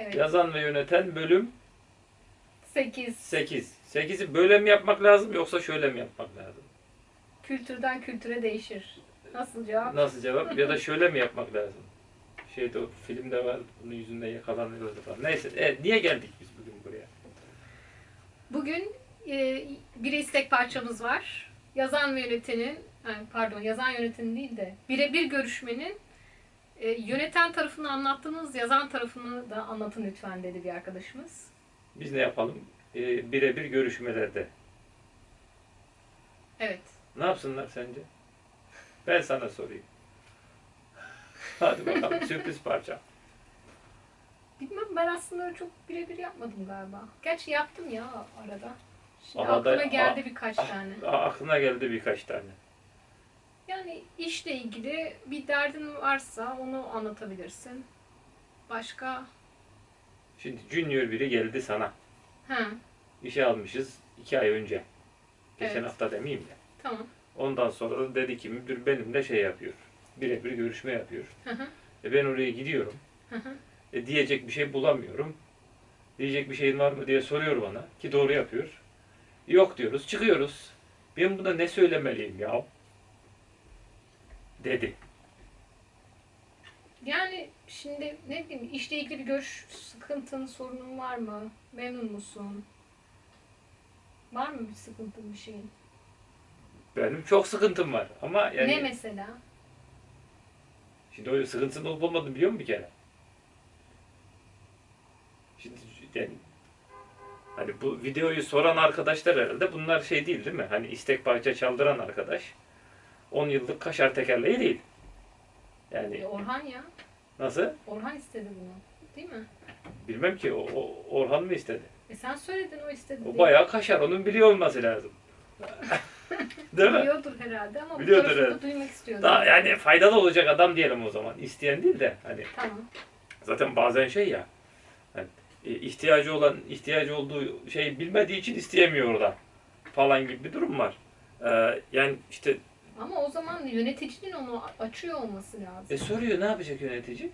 Evet. Yazan ve yöneten bölüm 8. 8. 8'i böyle mi yapmak lazım yoksa şöyle mi yapmak lazım? Kültürden kültüre değişir. Nasıl cevap? Nasıl cevap? ya da şöyle mi yapmak lazım? Şeyde o filmde var, bunun yüzünden yakalanıyordu falan. Neyse, evet, niye geldik biz bugün buraya? Bugün e, bir istek parçamız var. Yazan ve yönetenin, yani pardon yazan yönetenin değil de birebir görüşmenin e, yöneten tarafını anlattınız, yazan tarafını da anlatın lütfen dedi bir arkadaşımız. Biz ne yapalım? Ee, birebir görüşmelerde. Evet. Ne yapsınlar sence? Ben sana sorayım. Hadi bakalım, sürpriz parça. Bilmem ben aslında çok birebir yapmadım galiba. Gerçi yaptım ya arada. Şimdi Arada- aklıma geldi birkaç tane. Aa, aklına geldi birkaç tane. Yani işle ilgili bir derdin varsa onu anlatabilirsin. Başka? Şimdi junior biri geldi sana. Ha, İşe almışız iki ay önce. Geçen Evet. hafta demeyeyim de. tamam. Ondan sonra da dedi ki müdür benimle şey yapıyor. Birebir görüşme yapıyor. Hı hı, E ben oraya gidiyorum. hı hı. E diyecek bir şey bulamıyorum. Diyecek bir şeyin var mı diye soruyor bana. Ki doğru yapıyor. Yok diyoruz. Çıkıyoruz. Ben buna ne söylemeliyim ya? Dedi. Yani şimdi ne bileyim işle ilgili görüş sıkıntın, sorunun var mı? Memnun musun? Var mı bir sıkıntın, bir şeyin? Benim çok sıkıntım var. Ama yani Ne mesela? şimdi o sıkıntısının olup olmadığını biliyor musun bir kere? Şimdi yani hani bu videoyu soran arkadaşlar herhalde bunlar şey değil değil mi? Hani istek parça çaldıran arkadaş 10 yıllık kaşar tekerleği değil. Yani E, Orhan ya. nasıl? Orhan istedi bunu. Değil mi? Bilmem ki o, o Orhan mı istedi? E sen söyledin o istedi O bayağı kaşar. Onun biliyor olması lazım. Değil mi? Biliyordur herhalde ama Biliyordur, bu da duymak istiyordu. Daha yani faydalı olacak adam diyelim o zaman. İsteyen değil de hani Tamam. zaten bazen şey ya hani, e, ihtiyacı olan ihtiyacı olduğu şey bilmediği için isteyemiyor da falan gibi bir durum var. Ee, yani işte Ama o zaman yöneticinin onu açıyor olması lazım. e, soruyor ne yapacak yönetici?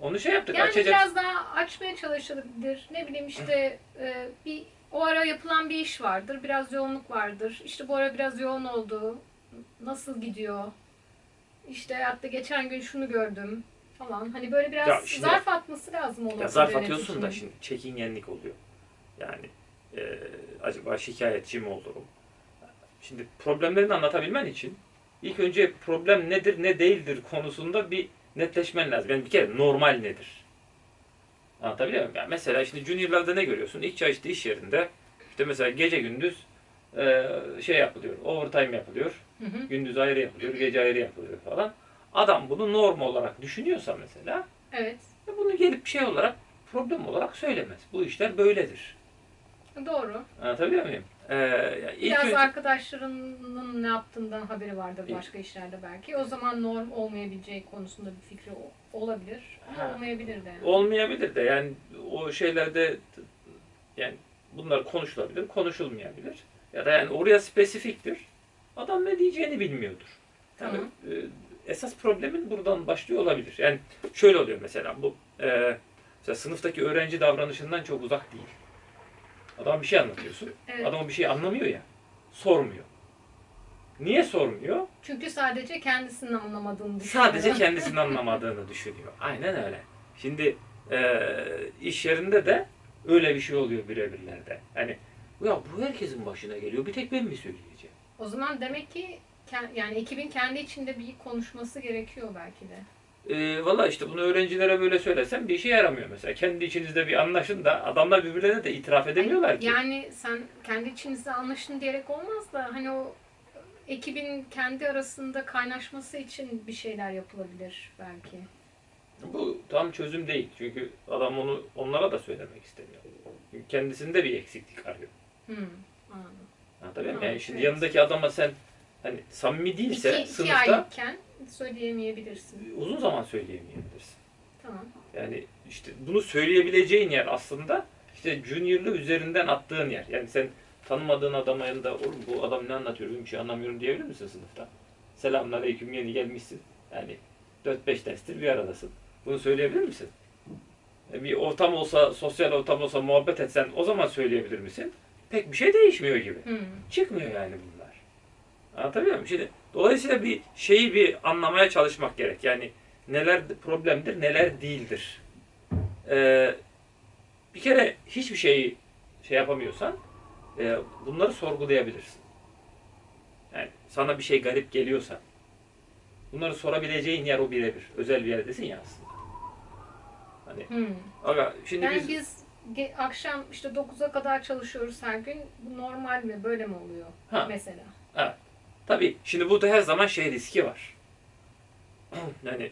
Onu şey yaptık Yani açacak. biraz daha açmaya çalışılabilir. Ne bileyim işte e, bir o ara yapılan bir iş vardır. Biraz yoğunluk vardır. İşte bu ara biraz yoğun oldu. Nasıl gidiyor? İşte hatta geçen gün şunu gördüm falan. Hani böyle biraz Ya şimdi- zarf atması lazım onun Ya zarf atıyorsun da şimdi çekingenlik oluyor. Yani e, acaba şikayetçi mi olurum? Şimdi problemlerini anlatabilmen için ilk önce problem nedir ne değildir konusunda bir netleşmen lazım. Yani bir kere normal nedir? Anlatabiliyor muyum? Yani mesela şimdi juniorlarda ne görüyorsun? İlk çalıştığı iş yerinde işte mesela gece gündüz e, şey yapılıyor, overtime yapılıyor. Hı hı. Gündüz ayrı yapılıyor, gece ayrı yapılıyor falan. Adam bunu norm olarak düşünüyorsa mesela Evet. ya bunu gelip şey olarak problem olarak söylemez. Bu işler böyledir. Doğru. Anlatabiliyor muyum? Ee, ilk Biraz önce- arkadaşlarının ne yaptığından haberi vardır başka işlerde belki. O zaman norm olmayabileceği konusunda bir fikri olabilir. Ama Ha. olmayabilir de. yani. olmayabilir de yani o şeylerde yani bunlar konuşulabilir, konuşulmayabilir. Ya da yani oraya spesifiktir. Adam ne diyeceğini bilmiyordur. Yani, Tamam. e, esas problemin buradan başlıyor olabilir. Yani şöyle oluyor mesela bu e, mesela sınıftaki öğrenci davranışından çok uzak değil. Adam bir şey anlatıyorsun. Evet. Adam o bir şey anlamıyor ya. Sormuyor. Niye sormuyor? Çünkü sadece kendisinin anlamadığını düşünüyor. Sadece kendisinin anlamadığını düşünüyor. Aynen öyle. Şimdi e, iş yerinde de öyle bir şey oluyor birebirlerde. Yani ya bu herkesin başına geliyor. Bir tek ben mi söyleyeceğim? O zaman demek ki yani ekibin kendi içinde bir konuşması gerekiyor belki de. E, Valla işte bunu öğrencilere böyle söylesem bir işe yaramıyor mesela. Kendi içinizde bir anlaşın da adamlar birbirlerine de itiraf edemiyorlar ki. Yani sen kendi içinizde anlaşın diyerek olmaz da hani o ekibin kendi arasında kaynaşması için bir şeyler yapılabilir belki. Bu tam çözüm değil. Çünkü adam onu onlara da söylemek istemiyor. Çünkü kendisinde bir eksiklik arıyor. Hmm, anladım. Anlatabiliyor muyum? Yani şimdi evet. yanındaki adama sen hani samimi değilse İki, iki sınıfta aylıkken söyleyemeyebilirsin. uzun zaman söyleyemeyebilirsin. Tamam. Yani işte bunu söyleyebileceğin yer aslında işte junior'lı üzerinden attığın yer. Yani sen tanımadığın adama yanında oğlum bu adam ne anlatıyor bir şey anlamıyorum diyebilir misin sınıfta? Selamünaleyküm yeni gelmişsin. Yani 4-5 derstir bir aradasın. Bunu söyleyebilir misin? bir ortam olsa, sosyal ortam olsa muhabbet etsen o zaman söyleyebilir misin? Pek bir şey değişmiyor gibi. Hı. Çıkmıyor yani bunlar. Anlatabiliyor muyum? Şimdi dolayısıyla bir şeyi bir anlamaya çalışmak gerek. Yani neler problemdir, neler değildir. Ee, bir kere hiçbir şeyi şey yapamıyorsan e, bunları sorgulayabilirsin. Yani sana bir şey garip geliyorsa bunları sorabileceğin yer o birebir. Özel bir yerdesin ya aslında. Hani Hı. aga şimdi Yani biz, biz akşam işte 9'a kadar çalışıyoruz her gün. Bu normal mi? Böyle mi oluyor? Ha. Mesela. Tabii şimdi burada her zaman şey riski var. Yani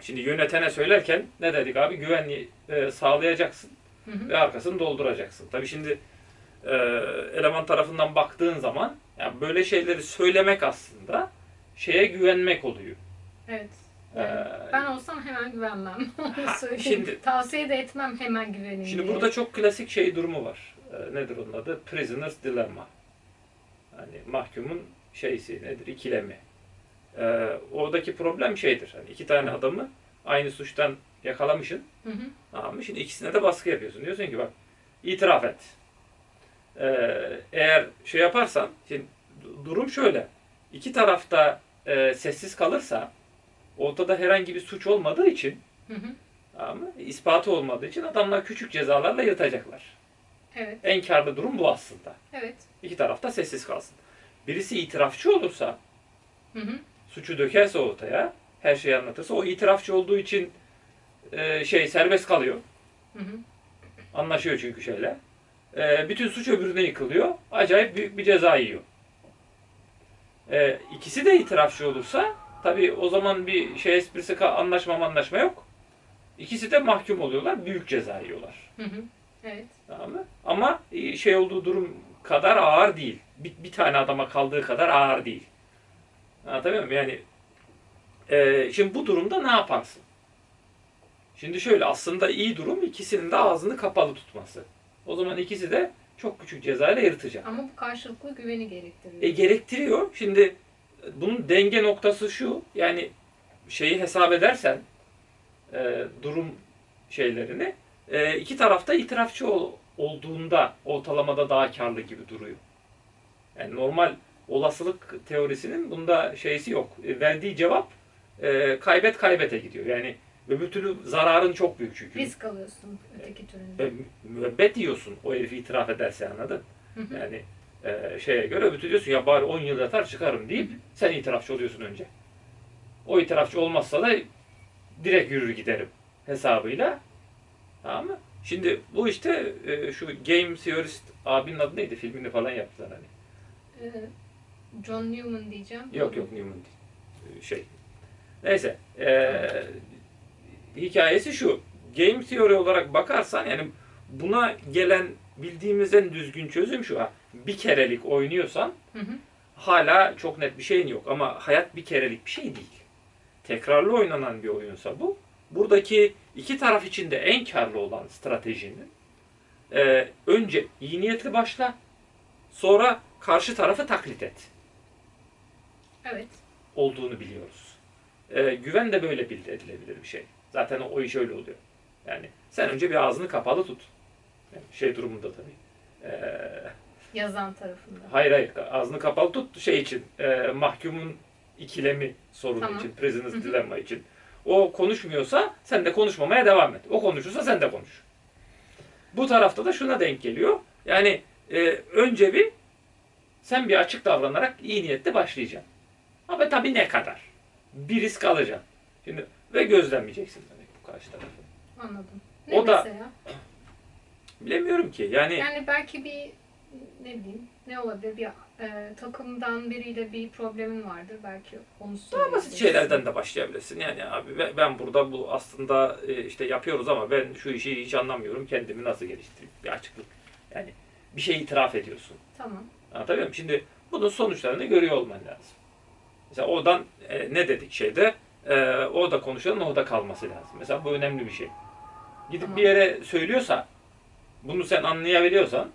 şimdi yönetene söylerken ne dedik abi? Güvenliği e, sağlayacaksın Hı hı. ve arkasını dolduracaksın. Tabii şimdi e, eleman tarafından baktığın zaman yani böyle şeyleri söylemek aslında şeye güvenmek oluyor. Evet. Yani Ee, ben olsam hemen güvenmem. Şimdi- Tavsiye de etmem hemen güvenin Şimdi diye. burada çok klasik şey durumu var. E, nedir onun adı? Prisoner's Dilemma. Hani mahkumun şeysi nedir? İkilemi. E, oradaki problem şeydir. Hani iki tane adamı aynı suçtan yakalamışsın. Hı hı. Tamam mı? Şimdi ikisine de baskı yapıyorsun. Diyorsun ki bak itiraf et. Ee, eğer şey yaparsan şimdi du- durum şöyle. İki tarafta e, sessiz kalırsa ortada herhangi bir suç olmadığı için Hı hı. mı? ispatı olmadığı için adamlar küçük cezalarla yırtacaklar. Evet. En karlı durum bu aslında. Evet. İki tarafta sessiz kalsın. Birisi itirafçı olursa Hı hı. suçu dökerse ortaya her şeyi anlatırsa o itirafçı olduğu için e, şey serbest kalıyor. Hı hı. Anlaşıyor çünkü şeyle. Ee, bütün suç öbürüne yıkılıyor. Acayip büyük bir ceza yiyor. Ee, ikisi de itirafçı olursa tabii o zaman bir şey esprisi anlaşma anlaşma yok. İkisi de mahkum oluyorlar. Büyük ceza yiyorlar. Hı hı. Evet. Tamam mı? Ama e, şey olduğu durum kadar ağır değil. Bir, bir tane adama kaldığı kadar ağır değil. Anlatabiliyor muyum? Yani e, şimdi bu durumda ne yaparsın? Şimdi şöyle aslında iyi durum ikisinin de ağzını kapalı tutması. O zaman ikisi de çok küçük cezayla yırtacak. Ama bu karşılıklı güveni gerektiriyor. E, gerektiriyor. Şimdi bunun denge noktası şu. Yani şeyi hesap edersen e, durum şeylerini e, iki tarafta itirafçı ol- olduğunda ortalamada daha karlı gibi duruyor. Yani normal olasılık teorisinin bunda şeysi yok. E, verdiği cevap e, kaybet kaybete gidiyor. Yani öbür türlü zararın çok büyük çünkü. Risk alıyorsun öteki türünde. E, müebbet yiyorsun o herifi itiraf ederse anladın. Hı hı. Yani e, şeye göre öbür türlü diyorsun ya bari 10 yıl yatar çıkarım deyip sen itirafçı oluyorsun önce. O itirafçı olmazsa da direkt yürür giderim hesabıyla. Tamam mı? Şimdi bu işte e, şu Game Theorist abinin adı neydi? Filmini falan yaptılar hani. Ee, John Newman diyeceğim. Yok yok Newman değil. Ee, Şey. Neyse. ee, hikayesi şu. Game teori olarak bakarsan yani buna gelen bildiğimiz en düzgün çözüm şu. Ha, bir kerelik oynuyorsan Hı hı. hala çok net bir şeyin yok. Ama hayat bir kerelik bir şey değil. Tekrarlı oynanan bir oyunsa bu. Buradaki iki taraf için de en karlı olan stratejinin ee, önce iyi niyetli başla sonra karşı tarafı taklit et Evet. olduğunu biliyoruz. Ee, güven de böyle elde edilebilir bir şey. Zaten o, iş öyle oluyor. Yani sen önce bir ağzını kapalı tut. Yani şey durumunda tabii. Ee, Yazan tarafında. hayır hayır ağzını kapalı tut şey için e, mahkumun ikilemi sorunu Tamam. için, prisoners Hı hı. dilemma için. O konuşmuyorsa sen de konuşmamaya devam et. O konuşursa sen de konuş. Bu tarafta da şuna denk geliyor. Yani e, önce bir sen bir açık davranarak iyi niyetle başlayacaksın. Ama tabii ne kadar? Bir risk alacaksın. Şimdi ve gözlemleyeceksin demek bu karşı tarafı. Anladım. Ne O da- mesela? Bilemiyorum ki. Yani, Yani belki bir ne bileyim ne olabilir bir e, takımdan biriyle bir problemin vardır belki onu Daha basit şeylerden de başlayabilirsin. Yani abi ben- ben burada bu aslında e, işte yapıyoruz ama ben şu işi hiç anlamıyorum. Kendimi nasıl geliştireyim? Bir açıklık. Yani bir şey itiraf ediyorsun. Tamam. Anlatabiliyor muyum? Şimdi bunun sonuçlarını görüyor olman lazım. Mesela oradan e, ne dedik şeyde? E, orada konuşalım, orada kalması lazım. Mesela bu önemli bir şey. Gidip Tamam. bir yere söylüyorsa, bunu sen anlayabiliyorsan,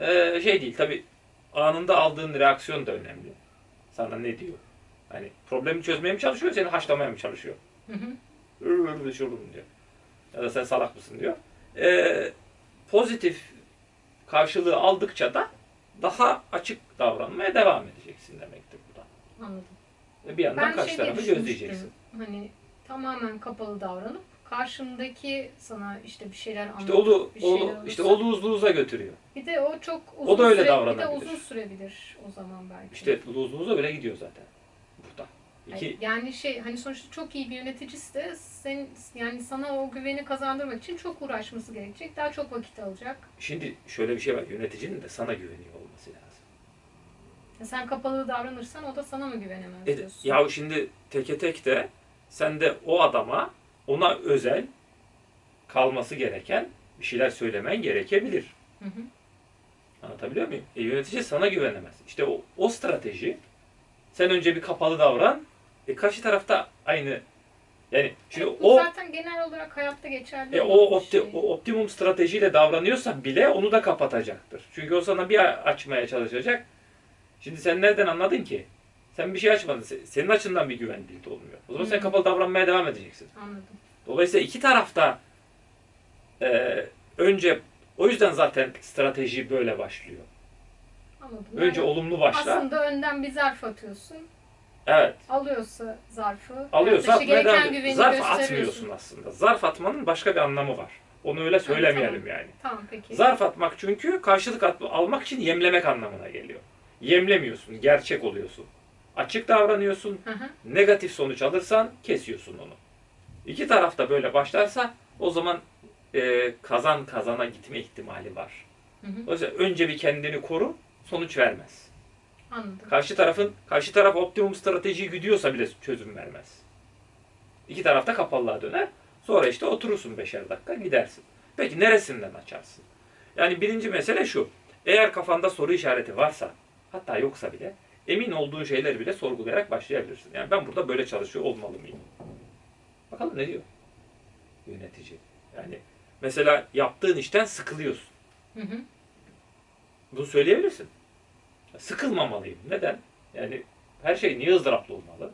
e, şey değil tabi anında aldığın reaksiyon da önemli. Sana ne diyor? Hani problemi çözmeye mi çalışıyor, seni haşlamaya mı çalışıyor? Hı hı. Öyle şurum diyor. Ya da sen salak mısın diyor. Ee, pozitif karşılığı aldıkça da daha açık davranmaya devam edeceksin demektir bu da. Anladım. Ve bir yandan Ben karşı şey tarafı gözleyeceksin. Hani tamamen kapalı davranıp karşımdaki sana işte bir şeyler anlatıp İşte olu, bir şeyler olu, olursa- işte olu uzluğuza götürüyor. Bir de o çok uzun O da öyle süre, Bir de uzun sürebilir o zaman belki. İşte uzluğuza bile gidiyor zaten. Burada. İki, Yani şey hani sonuçta çok iyi bir yöneticisi de sen yani sana o güveni kazandırmak için çok uğraşması gerekecek. Daha çok vakit alacak. Şimdi şöyle bir şey var. Yöneticinin de sana güveniyor sen kapalı davranırsan o da sana mı güvenemez E, diyorsun? ya şimdi teke tek de sen de o adama ona özel kalması gereken bir şeyler söylemen gerekebilir. Hı hı. Anlatabiliyor muyum? E, yönetici sana güvenemez. İşte o, o strateji sen önce bir kapalı davran. E, karşı tarafta aynı yani şimdi Evet, bu o zaten genel olarak hayatta geçerli e, o, opti- şey. o optimum stratejiyle davranıyorsa bile onu da kapatacaktır. Çünkü o sana bir açmaya çalışacak. Şimdi sen nereden anladın ki? Sen bir şey açmadın. Se- Senin açından bir güven değil olmuyor. O zaman sen Hı. kapalı davranmaya devam edeceksin. Anladım. Dolayısıyla iki tarafta e, önce o yüzden zaten strateji böyle başlıyor. Anladım. Önce Yani olumlu başla. aslında önden bir zarf atıyorsun. Evet. Alıyorsa zarfı. Alıyorsa atmaya gereken devam güveni et. Zarf atmıyorsun aslında. Zarf atmanın başka bir anlamı var. Onu öyle söylemeyelim yani. Tamam peki. Zarf atmak çünkü karşılık at- almak için yemlemek anlamına geliyor. Yemlemiyorsun, gerçek oluyorsun. Açık davranıyorsun, Hı hı. negatif sonuç alırsan kesiyorsun onu. İki taraf da böyle başlarsa o zaman e, kazan kazana gitme ihtimali var. Hı hı. Dolayısıyla önce bir kendini koru, sonuç vermez. Anladım. Karşı tarafın karşı taraf optimum stratejiyi güdüyorsa bile çözüm vermez. İki taraf da kapalılığa döner. Sonra işte oturursun beşer dakika gidersin. Peki neresinden açarsın? Yani birinci mesele şu. Eğer kafanda soru işareti varsa hatta yoksa bile emin olduğun şeyleri bile sorgulayarak başlayabilirsin. Yani ben burada böyle çalışıyor olmalı mıyım? Bakalım ne diyor yönetici. Yani mesela yaptığın işten sıkılıyorsun. Hı hı. Bunu söyleyebilirsin. Sıkılmamalıyım. Neden? Yani her şey niye ızdıraplı olmalı?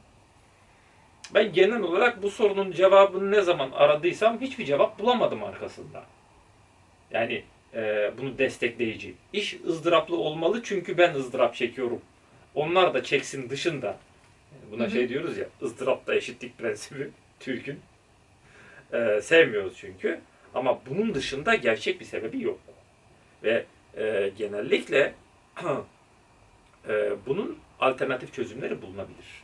Ben genel olarak bu sorunun cevabını ne zaman aradıysam hiçbir cevap bulamadım arkasında. Yani e, bunu destekleyici. İş ızdıraplı olmalı çünkü ben ızdırap çekiyorum. Onlar da çeksin dışında. Buna Hı hı. şey diyoruz ya, ızdırapta eşitlik prensibi Türk'ün. E, sevmiyoruz çünkü. Ama bunun dışında gerçek bir sebebi yok. Ve e, genellikle e, bunun alternatif çözümleri bulunabilir.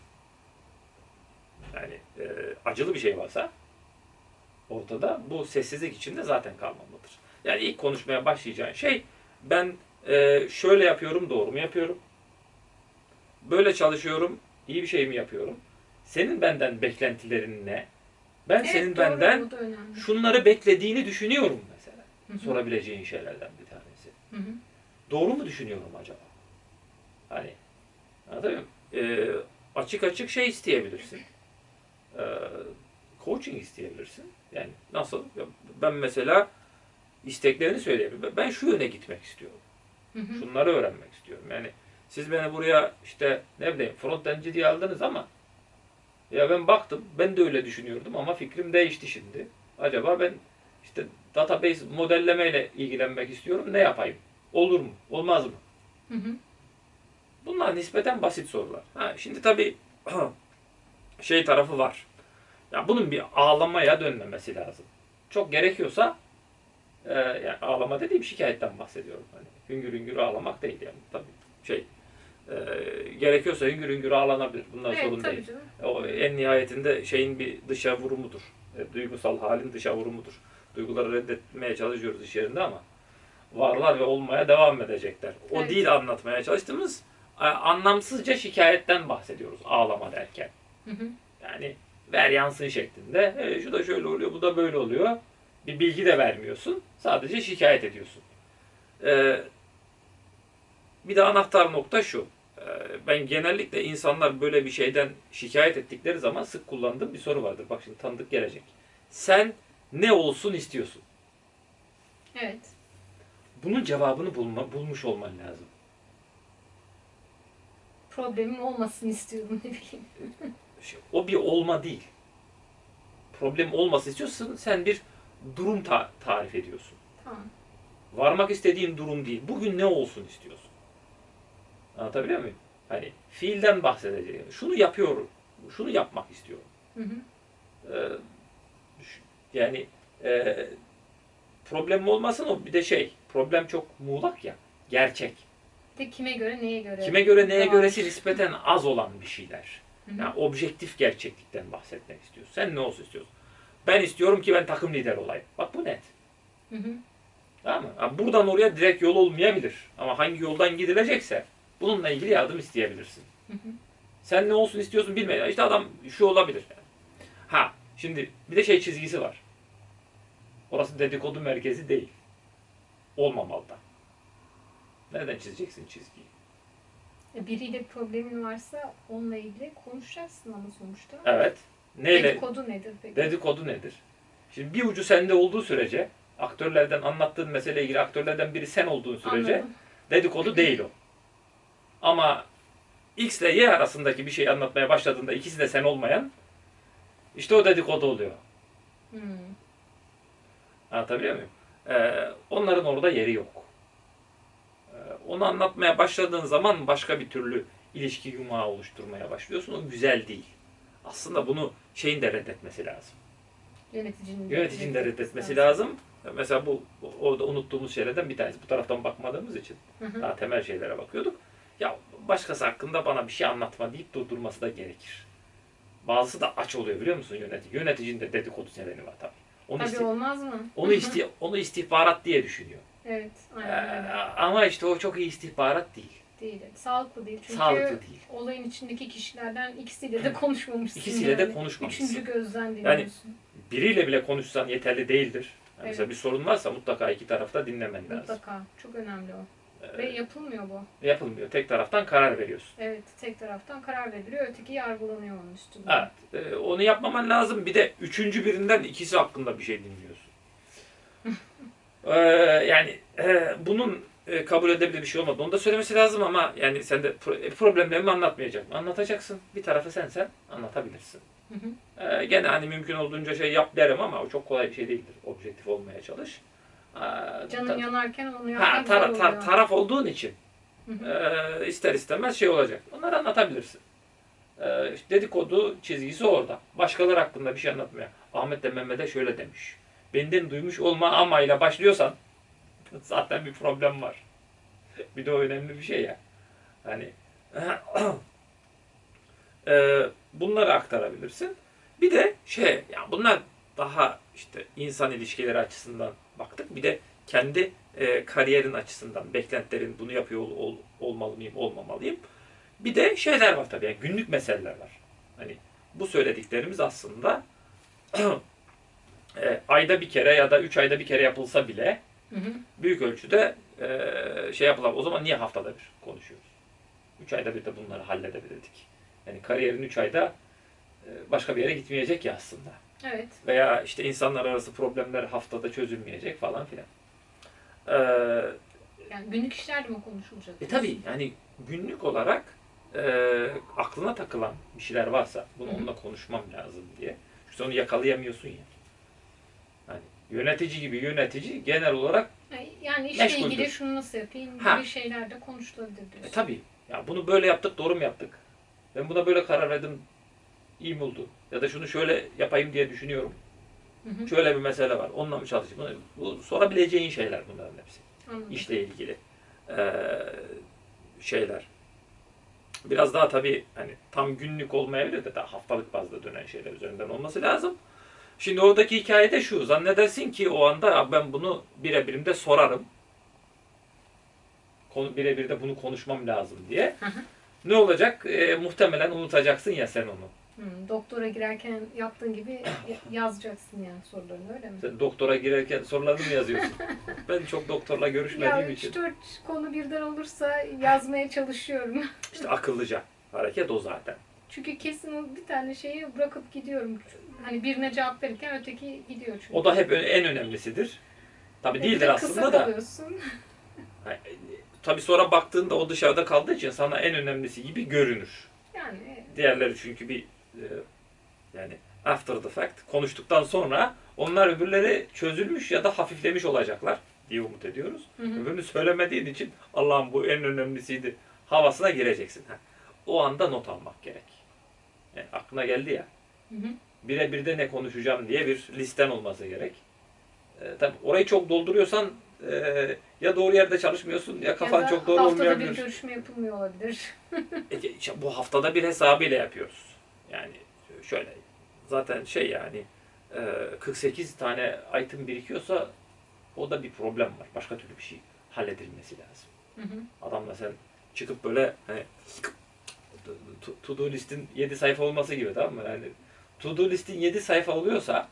Yani e, acılı bir şey varsa ortada bu sessizlik içinde zaten kalmamalıdır. Yani ilk konuşmaya başlayacağın şey ben e, şöyle yapıyorum doğru mu yapıyorum? Böyle çalışıyorum iyi bir şey mi yapıyorum? Senin benden beklentilerin ne? Ben Evet, senin doğru, benden şunları beklediğini düşünüyorum mesela. Hı hı. Sorabileceğin şeylerden bir tanesi. Hı hı. Doğru mu düşünüyorum acaba? Hani anlatabiliyor muyum? Ee, açık açık şey isteyebilirsin. Ee, coaching isteyebilirsin. Yani nasıl? Ben mesela isteklerini söyleyebilirim. Ben şu yöne gitmek istiyorum. Hı hı. Şunları öğrenmek istiyorum. Yani siz beni buraya işte ne bileyim frontendci diye aldınız ama ya ben baktım ben de öyle düşünüyordum ama fikrim değişti şimdi. Acaba ben işte database modellemeyle ilgilenmek istiyorum. Ne yapayım? Olur mu? Olmaz mı? Hı hı. Bunlar nispeten basit sorular. Ha, şimdi tabii şey tarafı var. Ya bunun bir ağlamaya dönmemesi lazım. Çok gerekiyorsa e, yani ağlama dediğim şikayetten bahsediyorum. Hani hüngür hüngür ağlamak değil yani tabii şey e, gerekiyorsa hüngür hüngür ağlanabilir. Bunlar Evet sorun değil. canım. O en nihayetinde şeyin bir dışa vurumudur. E, duygusal halin dışa vurumudur. Duyguları reddetmeye çalışıyoruz iş yerinde ama varlar ve olmaya devam edecekler. O Evet. değil anlatmaya çalıştığımız anlamsızca şikayetten bahsediyoruz ağlama derken. Hı hı. Yani ver yansın şeklinde. E, şu da şöyle oluyor, bu da böyle oluyor. Bir bilgi de vermiyorsun. Sadece şikayet ediyorsun. E, bir de anahtar nokta şu. E, ben genellikle insanlar böyle bir şeyden şikayet ettikleri zaman sık kullandığım bir soru vardır. Bak şimdi tanıdık gelecek. Sen ne olsun istiyorsun? Evet. Bunun cevabını bulma, bulmuş olman lazım. Problemim olmasın istiyorum ne bileyim. Şey, o bir olma değil. Problem olması istiyorsan sen bir durum ta- tarif ediyorsun. Tamam. Varmak istediğin durum değil. Bugün ne olsun istiyorsun? Anlatabiliyor muyum? Hani fiilden bahsedeceğim. Şunu yapıyorum. Şunu yapmak istiyorum. Hı hı. Ee, yani e, problem olmasın o bir de şey problem çok muğlak ya gerçek. De kime göre neye göre? Kime göre neye Tamam. göresi nispeten az olan bir şeyler. Hı hı. Yani objektif gerçeklikten bahsetmek istiyorsun. Sen ne olsun istiyorsun? Ben istiyorum ki ben takım lider olayım. Bak bu net. Hı hı. Tamam mı? Ha, buradan oraya direkt yol olmayabilir. Ama hangi yoldan gidilecekse bununla ilgili yardım isteyebilirsin. Hı hı. Sen ne olsun istiyorsun bilmiyorum. İşte adam şu olabilir. Yani. Ha şimdi bir de şey çizgisi var. Orası dedikodu merkezi değil. Olmamalı da. Nereden çizeceksin çizgiyi? E, Biriyle bir problemin varsa onunla ilgili konuşacaksın ama sonuçta. Evet. Neyle? Dedikodu nedir peki? Dedikodu nedir? Şimdi bir ucu sende olduğu sürece aktörlerden anlattığın meseleyle ilgili aktörlerden biri sen olduğun sürece Anladım. dedikodu değil o. Ama X ile Y arasındaki bir şey anlatmaya başladığında ikisi de sen olmayan işte o dedikodu oluyor. Hmm. Anlatabiliyor muyum? Ee, onların orada yeri yok. Ee, onu anlatmaya başladığın zaman başka bir türlü ilişki yumağı oluşturmaya başlıyorsun. O güzel değil. Aslında bunu şeyin de reddetmesi lazım. Yöneticinin, Yöneticinin de reddetmesi lazım. Mesela bu orada unuttuğumuz şeylerden bir tanesi. Bu taraftan bakmadığımız için Hı hı. daha temel şeylere bakıyorduk. Ya başkası hakkında bana bir şey anlatma deyip durdurması da gerekir. Bazısı da aç oluyor biliyor musun yönetici? Yöneticinin de dedikodu seveni var tabii. Onu, Tabii isti- olmaz mı? onu, isti- onu istihbarat diye düşünüyor. Evet, Ee, aynen öyle. ama işte o çok iyi istihbarat değil. Değil. Sağlıklı değil. Çünkü Sağlıklı değil. olayın içindeki kişilerden ikisiyle de konuşmamışsın. İkisiyle de yani. konuşmamışsın. Üçüncü gözden dinliyorsun. Biriyle bile konuşsan yeterli değildir. Yani Mesela Evet. bir sorun varsa mutlaka iki tarafta dinlemen lazım. Mutlaka. Çok önemli o. Ee, Ve yapılmıyor bu. yapılmıyor. Tek taraftan karar veriyorsun. Evet, tek taraftan karar veriliyor. Öteki yargılanıyor onun üstünde. Evet. e, onu yapmaman lazım. Bir de üçüncü birinden ikisi hakkında bir şey dinliyorsun. Ee, yani e, bunun e, kabul edebilir bir şey olmadı. Onu da söylemesi lazım ama yani sen de e, problemlerimi anlatmayacak mı? Anlatacaksın. Bir tarafı sensen anlatabilirsin. Hı hı. Ee, gene hani mümkün olduğunca şey yap derim ama o çok kolay bir şey değildir. Objektif olmaya çalış. Ee, Canın yanarken onu ha, yapmak tara- zor tar- taraf olduğun için Hı hı. e, ister istemez şey olacak. Onları anlatabilirsin. E, işte dedikodu çizgisi orada. Başkaları hakkında bir şey anlatmıyor. Ahmet de Mehmet'e şöyle demiş. Benden duymuş olma amayla başlıyorsan zaten bir problem var. bir de o önemli bir şey ya. Hani e, bunları aktarabilirsin. Bir de şey ya bunlar daha işte insan ilişkileri açısından baktık. Bir de kendi e, kariyerin açısından beklentilerin bunu yapıyor ol, ol- olmalı mıyım, olmamalıyım. Bir de şeyler var tabii. Yani günlük meseleler var. Hani bu söylediklerimiz aslında e, ayda bir kere ya da üç ayda bir kere yapılsa bile Hı hı. büyük ölçüde e, şey yapılamaz. O zaman niye haftada bir konuşuyoruz? Üç ayda bir de bunları halledebilirdik. Yani kariyerin üç ayda e, başka bir yere gitmeyecek ya aslında. Evet. Veya işte insanlar arası problemler haftada çözülmeyecek falan filan. Ee, Yani günlük işler mi konuşulacak? e tabii yani günlük olarak e, aklına takılan bir şeyler varsa bunu onunla konuşmam lazım diye. Çünkü onu yakalayamıyorsun ya. Hani yönetici gibi yönetici genel olarak Yani- işle Meşguldür. ilgili şunu nasıl yapayım Ha. gibi şeyler de konuşulabilir diyorsun. e, tabii ya bunu böyle yaptık doğru mu yaptık? Ben buna böyle karar verdim iyi mi oldu? Ya da şunu şöyle yapayım diye düşünüyorum. Hı hı. Şöyle bir mesele var. Onunla mı çalışayım? Bu, bu sorabileceğin şeyler bunların hepsi. Anladım. işle ilgili eee, şeyler. Biraz daha tabii hani tam günlük olmayabilir de daha haftalık bazda dönen şeyler üzerinden olması lazım. Şimdi oradaki hikaye de şu. Zannedersin ki o anda "Ya ben bunu birebirimde sorarım. Konu, birebir de bunu konuşmam lazım diye. Hı hı. Ne olacak? Eee, muhtemelen unutacaksın ya sen onu. Hı, doktora girerken yaptığın gibi ya- yazacaksın yani sorularını öyle mi? Sen doktora girerken sorularını mı yazıyorsun? ben çok doktorla görüşmediğim Ya için. 3-4 konu birden olursa yazmaya çalışıyorum. İşte akıllıca. Hareket o zaten. Çünkü kesin o bir tane şeyi bırakıp gidiyorum. Hani birine cevap verirken öteki gidiyor çünkü. O da hep en önemlisidir. Tabii E, de değildir kısa aslında da. kalıyorsun. Tabii sonra baktığında o dışarıda kaldığı için sana en önemlisi gibi görünür. Yani Diğerleri çünkü bir e, yani after the fact konuştuktan sonra Onlar öbürleri çözülmüş ya da hafiflemiş olacaklar diye umut ediyoruz. Hı hı. Öbürünü söylemediğin için Allah'ım bu en önemlisiydi havasına gireceksin. Ha. O anda not almak gerek. Yani aklına geldi ya. Hı hı. Birebir de ne konuşacağım diye bir listen olması gerek. E, tabii orayı çok dolduruyorsan e, ya doğru yerde çalışmıyorsun ya kafan ya çok doğru haftada bir olmayabilir. görüşme yapılmıyor olabilir. E, işte bu haftada bir hesabıyla yapıyoruz. Yani şöyle zaten şey yani e, 48 tane item birikiyorsa o da bir problem var. Başka türlü bir şey halledilmesi lazım. Hı hı. Adamla sen çıkıp böyle hani to- do listin 7 sayfa olması gibi tamam mı? Yani to do listin 7 sayfa oluyorsa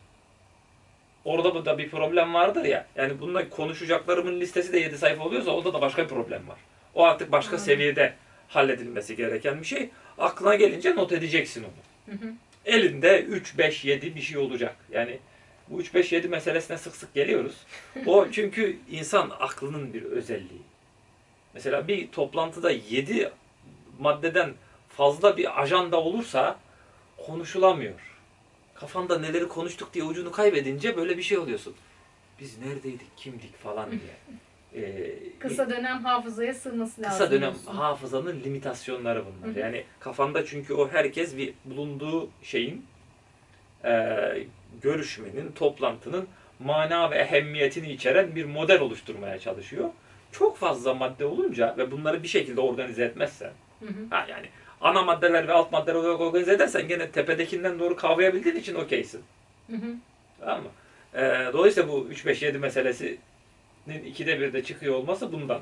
orada bu da bir problem vardır ya. Yani bununla konuşacaklarımın listesi de 7 sayfa oluyorsa orada da başka bir problem var. O artık başka Anladım. seviyede halledilmesi gereken bir şey. Aklına gelince not edeceksin onu. Hı hı. Elinde 3, 5, 7 bir şey olacak. Yani bu 3, 5, 7 meselesine sık sık geliyoruz. O çünkü insan aklının bir özelliği. Mesela bir toplantıda 7 maddeden fazla bir ajanda olursa konuşulamıyor. Kafanda neleri konuştuk diye ucunu kaybedince böyle bir şey oluyorsun. Biz neredeydik, kimdik falan diye. Ee, Kısa dönem hafızaya sığması lazım. Kısa dönem diyorsun. hafızanın limitasyonları bunlar. Hı hı. Yani kafanda çünkü o herkes bir bulunduğu şeyin e, görüşmenin, toplantının mana ve ehemmiyetini içeren bir model oluşturmaya çalışıyor. Çok fazla madde olunca ve bunları bir şekilde organize etmezsen, Hı hı. ha yani ana maddeler ve alt maddeler olarak organize edersen gene tepedekinden doğru kavrayabildiğin için okeysin. Hı hı. Tamam mı? Ee, dolayısıyla bu 3-5-7 meselesinin ikide bir de çıkıyor olması bundan.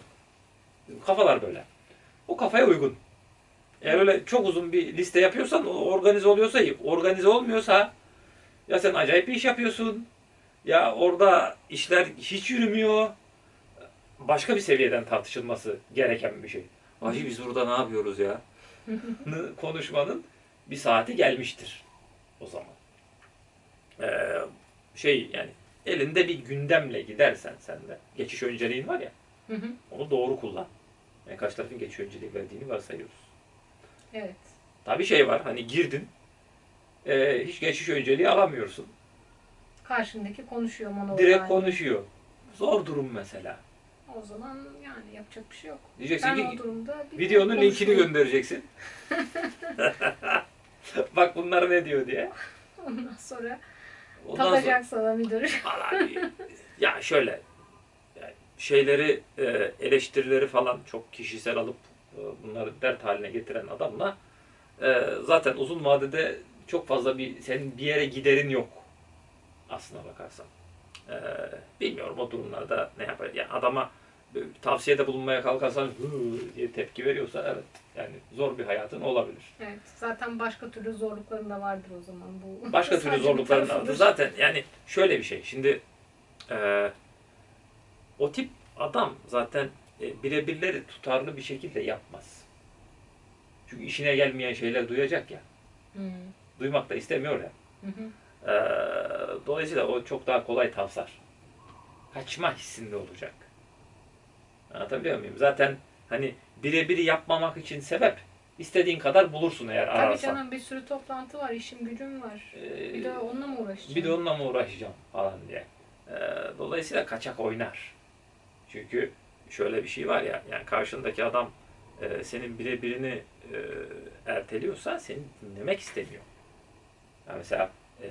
Kafalar böyle. O kafaya uygun. Eğer öyle çok uzun bir liste yapıyorsan organize oluyorsa iyi. Organize olmuyorsa ya sen acayip bir iş yapıyorsun ya orada işler hiç yürümüyor. Başka bir seviyeden tartışılması gereken bir şey. Hacı biz burada ne yapıyoruz ya? Nı konuşmanın bir saati gelmiştir o zaman. Ee, şey yani elinde bir gündemle gidersen sen de geçiş önceliğin var ya Hı hı. onu doğru kullan. Yani karşı tarafın geçiş önceliği verdiğini varsayıyoruz. Evet. Tabii şey var hani girdin e, hiç geçiş önceliği alamıyorsun. Karşındaki konuşuyor monolog Direkt konuşuyor. Zor durum mesela. O zaman yani yapacak bir şey yok. Diyeceksin Ben ki o durumda bir videonun linkini göndereceksin. Bak bunlar ne diyor diye. Ondan sonra Ondan sonra- takacak sana müdür. Bir- ya şöyle yani şeyleri e, eleştirileri falan çok kişisel alıp e, bunları dert haline getiren adamla e, zaten uzun vadede çok fazla bir senin bir yere giderin yok aslına bakarsan. Bilmiyorum o durumlarda ne yapar. Yani adama tavsiyede bulunmaya kalkarsan "Hı" diye tepki veriyorsa evet yani zor bir hayatın olabilir. Evet. Zaten başka türlü zorlukların da vardır o zaman bu. Başka türlü zorlukların da vardır. Zaten yani şöyle bir şey. Şimdi e, o tip adam zaten e, birebirleri tutarlı bir şekilde yapmaz. Çünkü işine gelmeyen şeyler duyacak ya. Hı. Duymak da istemiyor ya. Hı hı. E, dolayısıyla o çok daha kolay tavsar. Kaçma hissinde olacak. Anlatabiliyor muyum? Zaten hani birebir yapmamak için sebep istediğin kadar bulursun eğer Tabii ararsan. canım bir sürü toplantı var, işim gücüm var. E, Bir de onunla mı uğraşacağım? Bir de onunla mı uğraşacağım falan diye. Ee, dolayısıyla kaçak oynar. Çünkü şöyle bir şey var ya, yani karşındaki adam e, senin birebirini e, erteliyorsa seni dinlemek istemiyor. Yani mesela e,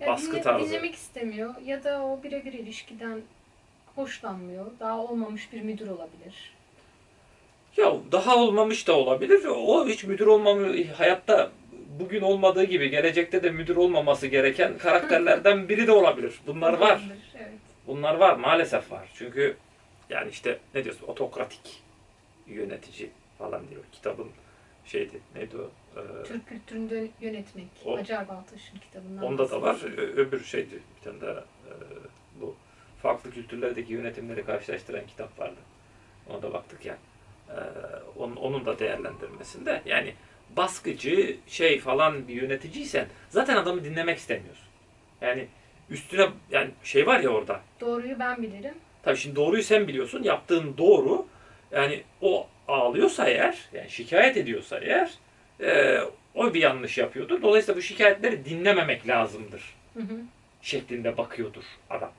Ya baskı dinle- tarzı. Dinlemek istemiyor ya da o birebir ilişkiden hoşlanmıyor. Daha olmamış bir müdür olabilir. ya daha olmamış da olabilir. O hiç müdür olmamış, hayatta bugün olmadığı gibi gelecekte de müdür olmaması gereken karakterlerden biri de olabilir. Bunlar var. Evet. Bunlar var maalesef var. Çünkü yani işte ne diyorsun otokratik yönetici falan diyor. Kitabın şeydi neydi o? Ee, Türk kültüründe yönetmek. O- Acar Baltaş'ın kitabından. onda da var. Öbür şeydi bir tane daha e, bu farklı kültürlerdeki yönetimleri karşılaştıran kitap vardı. Ona da baktık ya. Ee, onun, onun da değerlendirmesinde yani baskıcı şey falan bir yöneticiysen zaten adamı dinlemek istemiyorsun. Yani üstüne yani şey var ya orada Doğruyu ben bilirim. Tabii şimdi doğruyu sen biliyorsun. Yaptığın doğru. Yani o ağlıyorsa eğer, yani şikayet ediyorsa eğer e, o bir yanlış yapıyordur. Dolayısıyla bu şikayetleri dinlememek lazımdır. Hı hı. şeklinde bakıyordur adam.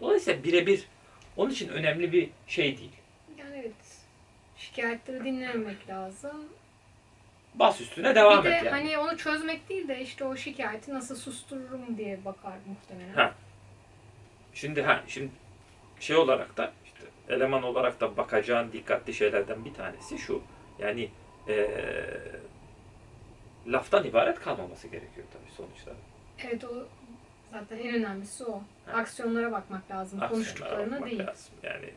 Dolayısıyla birebir onun için önemli bir şey değil. Yani evet. Şikayetleri dinlememek lazım. Bas üstüne devam bir de et yani. hani onu çözmek değil de işte o şikayeti nasıl sustururum diye bakar muhtemelen. Ha. Şimdi ha şimdi şey olarak da işte eleman olarak da bakacağın dikkatli şeylerden bir tanesi şu. Yani eee, laftan ibaret kalmaması gerekiyor tabii sonuçta. Evet o zaten en önemlisi o. Ha. Aksiyonlara bakmak lazım. Aksiyonlara konuştuklarına bakmak değil. lazım. Yani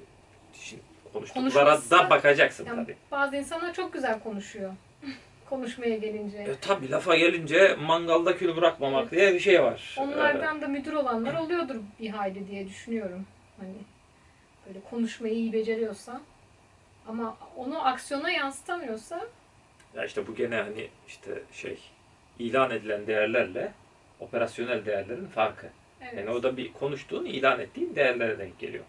şimdi konuştuklara da bakacaksın Yani tabii. bazı insanlar çok güzel konuşuyor. Konuşmaya gelince. E, tabii lafa gelince mangalda kül bırakmamak Evet. diye bir şey var. Onlardan da müdür olanlar oluyordur bir hayli diye düşünüyorum. Hani böyle konuşmayı iyi beceriyorsa ama onu aksiyona yansıtamıyorsa Ya işte bu gene hani işte şey ilan edilen değerlerle operasyonel değerlerin farkı. evet. Yani o da bir konuştuğun, ilan ettiğin değerlere denk geliyor.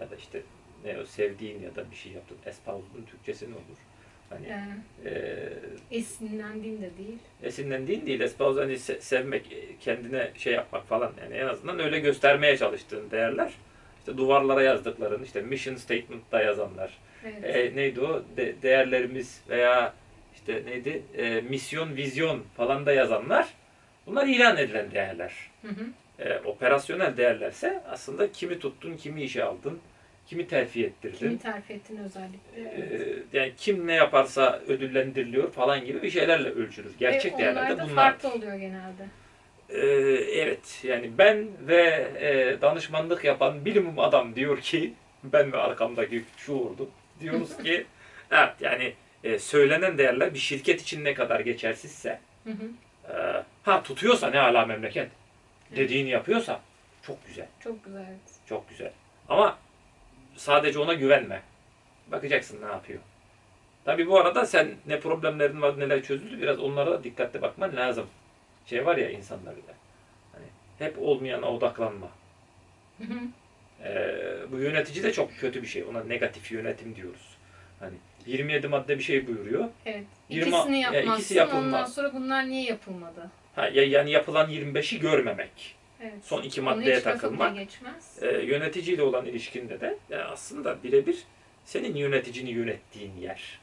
Ya da işte ne o sevdiğin ya da bir şey yaptın. Espous'un Türkçesi ne olur? Hani Yani eee esinlendiğim de değil. esinlendiğin değil. Espouse hani se- sevmek, e, kendine şey yapmak falan. Yani en azından öyle göstermeye çalıştığın değerler. İşte duvarlara yazdıkların, işte mission statement'ta yazanlar. Evet. E, neydi o? De- değerlerimiz veya işte neydi? E, misyon, vizyon falan da yazanlar. Bunlar ilan edilen değerler. Hı hı. E, operasyonel değerlerse aslında kimi tuttun, kimi işe aldın, kimi terfi ettirdin. Kimi terfi ettin özellikle. E, Evet. yani kim ne yaparsa ödüllendiriliyor falan gibi bir şeylerle ölçülür. Gerçek Ve değerler de bunlar. farklı oluyor genelde. E, evet yani ben ve e, danışmanlık yapan bilimum adam diyor ki ben ve arkamdaki şuurdu. Diyoruz ki evet yani e, söylenen değerler bir şirket için ne kadar geçersizse Hı hı. E, ha tutuyorsa ne ala memleket dediğini yapıyorsa çok güzel. Çok güzel. Çok güzel. Ama sadece ona güvenme. Bakacaksın ne yapıyor. Tabi bu arada sen ne problemlerin var neler çözüldü biraz onlara da dikkatli bakman lazım. Şey var ya insanlarda. Hani hep olmayana odaklanma. Ee, bu yönetici de çok kötü bir şey. Ona negatif yönetim diyoruz. Hani 27 madde bir şey buyuruyor. Evet. Yirmi- İkisini ya yapmazsın. ikisi yapılmaz. Ondan sonra bunlar niye yapılmadı? Ha, ya- yani yapılan 25'i görmemek. Evet. Son iki maddeye takılmak. Ee, yöneticiyle olan ilişkinde de yani aslında birebir senin yöneticini yönettiğin yer.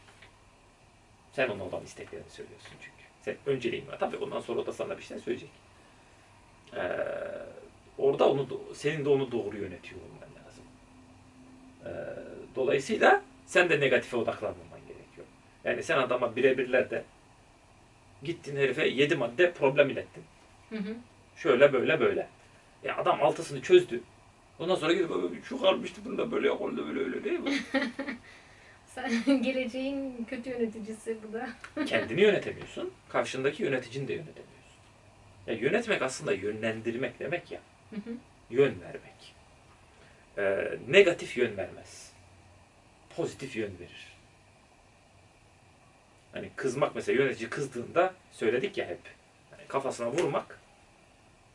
Sen ona olan isteklerini söylüyorsun çünkü. Sen önceliğin var. Tabii ondan sonra o da sana bir şey söyleyecek. Ee, orada onu senin de onu doğru yönetiyor olman lazım. Ee, dolayısıyla sen de negatife odaklanmaman gerekiyor. Yani sen adama birebirlerde gittin herife 7 madde problem ilettin. Hı hı. Şöyle böyle böyle. Ya adam altısını çözdü. Ondan sonra gidip "Abi şu kalmıştı bunda böyle yok oldu böyle öyle değil mi? Sen geleceğin kötü yöneticisi bu da. Kendini yönetemiyorsun. Karşındaki yöneticini de yönetemiyorsun. Ya yönetmek aslında yönlendirmek demek ya. Hı hı. Yön vermek. Ee, negatif yön vermez. Pozitif yön verir. Hani kızmak mesela yönetici kızdığında söyledik ya hep. Hani kafasına vurmak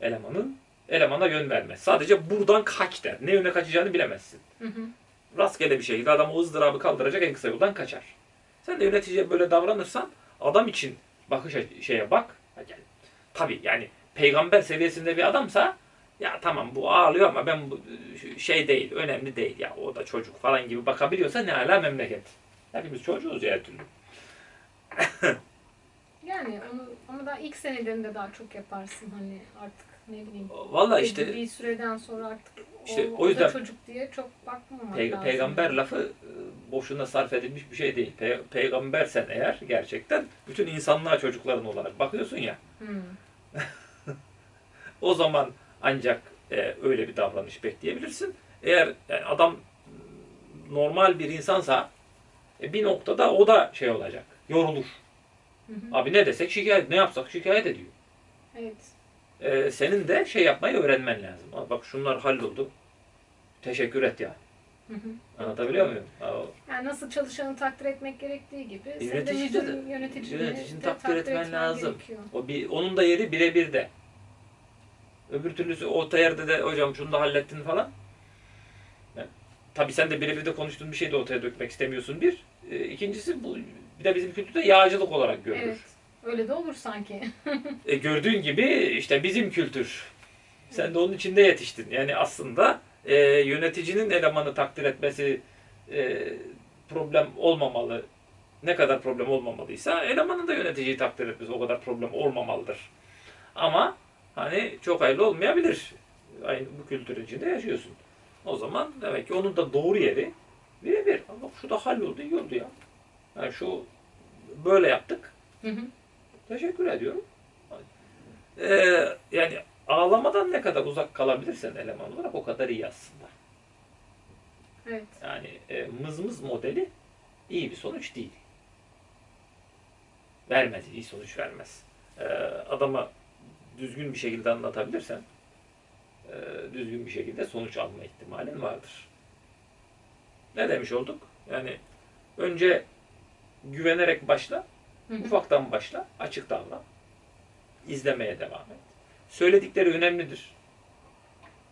elemanın elemana yön vermez. Sadece buradan kaç der. Ne yöne kaçacağını bilemezsin. Hı hı. rastgele bir şekilde adam o ızdırabı kaldıracak en kısa yoldan kaçar. Sen de yöneticiye böyle davranırsan adam için bakış şeye bak. Yani, tabii yani peygamber seviyesinde bir adamsa ya tamam bu ağlıyor ama ben bu şey değil, önemli değil ya o da çocuk falan gibi bakabiliyorsa ne ala memleket. Hepimiz çocuğuz ya türlü. Yani onu ama daha ilk senelerinde daha çok yaparsın hani artık ne bileyim. Valla işte bir süreden sonra artık İşte o, o yüzden- da çocuk diye çok bakmamak Pey- lazım. peygamber lafı e, boşuna sarf edilmiş bir şey değil. Pe- peygambersen eğer gerçekten bütün insanlığa çocukların olarak bakıyorsun ya. Hı. O zaman ancak e, öyle bir davranış bekleyebilirsin. Eğer yani adam m, normal bir insansa e, bir noktada o da şey olacak. Yorulur. Hı hı. Abi ne desek şikayet, ne yapsak şikayet ediyor. Evet. E, senin de şey yapmayı öğrenmen lazım. Abi bak şunlar halloldu. Teşekkür et yani. Hı hı. Anlatabiliyor muyum? Yani nasıl çalışanı takdir etmek gerektiği gibi Yönetici de- yöneticini yöneticini de takdir etmen lazım. gerekiyor. O bir, onun da yeri birebir de. Öbür türlüsü orta yerde de hocam şunu da hallettin falan. Yani, tabii sen de birebir de konuştuğun bir şeyi de ortaya dökmek istemiyorsun bir. E, ikincisi bu bir de bizim kültürde yağcılık olarak görülür. Evet. Öyle de olur sanki. E, gördüğün gibi işte bizim kültür Sen de onun içinde yetiştin. Yani aslında e, yöneticinin elemanı takdir etmesi e, problem olmamalı. Ne kadar problem olmamalıysa elemanın da yöneticiyi takdir etmesi o kadar problem olmamalıdır. Ama hani çok hayırlı olmayabilir. Aynı bu kültür içinde yaşıyorsun. O zaman demek ki onun da doğru yeri birebir. Bak şu da halloldu, iyi oldu ya. Yani şu böyle yaptık. Hı hı. Teşekkür ediyorum. Ee, yani ağlamadan ne kadar uzak kalabilirsen eleman olarak o kadar iyi aslında. Evet. Yani e, mızmız modeli iyi bir sonuç değil. Vermez, iyi sonuç vermez. Ee, adama düzgün bir şekilde anlatabilirsen e, düzgün bir şekilde sonuç alma ihtimalin vardır. Ne demiş olduk? Yani önce güvenerek başla, Hı hı. ufaktan başla, açık davran. İzlemeye devam et. Söyledikleri önemlidir.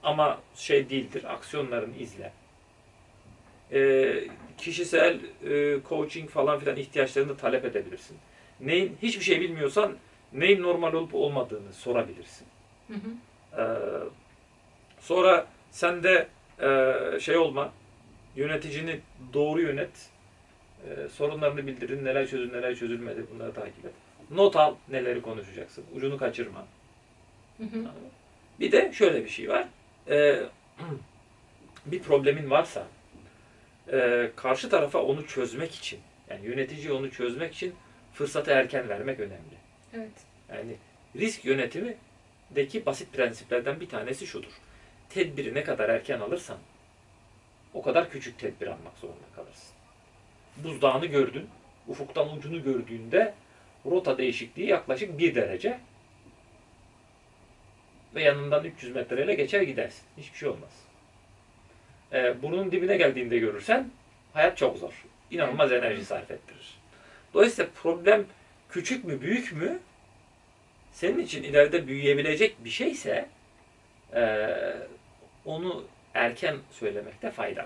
Ama şey değildir, aksiyonlarını izle. Ee, kişisel e, coaching falan filan ihtiyaçlarını talep edebilirsin. Neyin hiçbir şey bilmiyorsan neyin normal olup olmadığını sorabilirsin. Hı hı. Ee, sonra sen de e, şey olma, yöneticini doğru yönet, e, sorunlarını bildirin, neler çözün, neler çözülmedi bunları takip et. Not al, neleri konuşacaksın, ucunu kaçırma. Hı hı. Bir de şöyle bir şey var. Ee, bir problemin varsa e, karşı tarafa onu çözmek için yani yöneticiye onu çözmek için fırsatı erken vermek önemli. Evet. Yani risk yönetimindeki basit prensiplerden bir tanesi şudur. Tedbiri ne kadar erken alırsan o kadar küçük tedbir almak zorunda kalırsın. Buzdağını gördün, ufuktan ucunu gördüğünde rota değişikliği yaklaşık bir derece ve yanından 300 metreyle geçer gidersin. Hiçbir şey olmaz. Ee, burnun dibine geldiğinde görürsen hayat çok zor. İnanılmaz enerji sarf ettirir. Dolayısıyla problem küçük mü büyük mü senin için ileride büyüyebilecek bir şeyse onu erken söylemekte fayda var.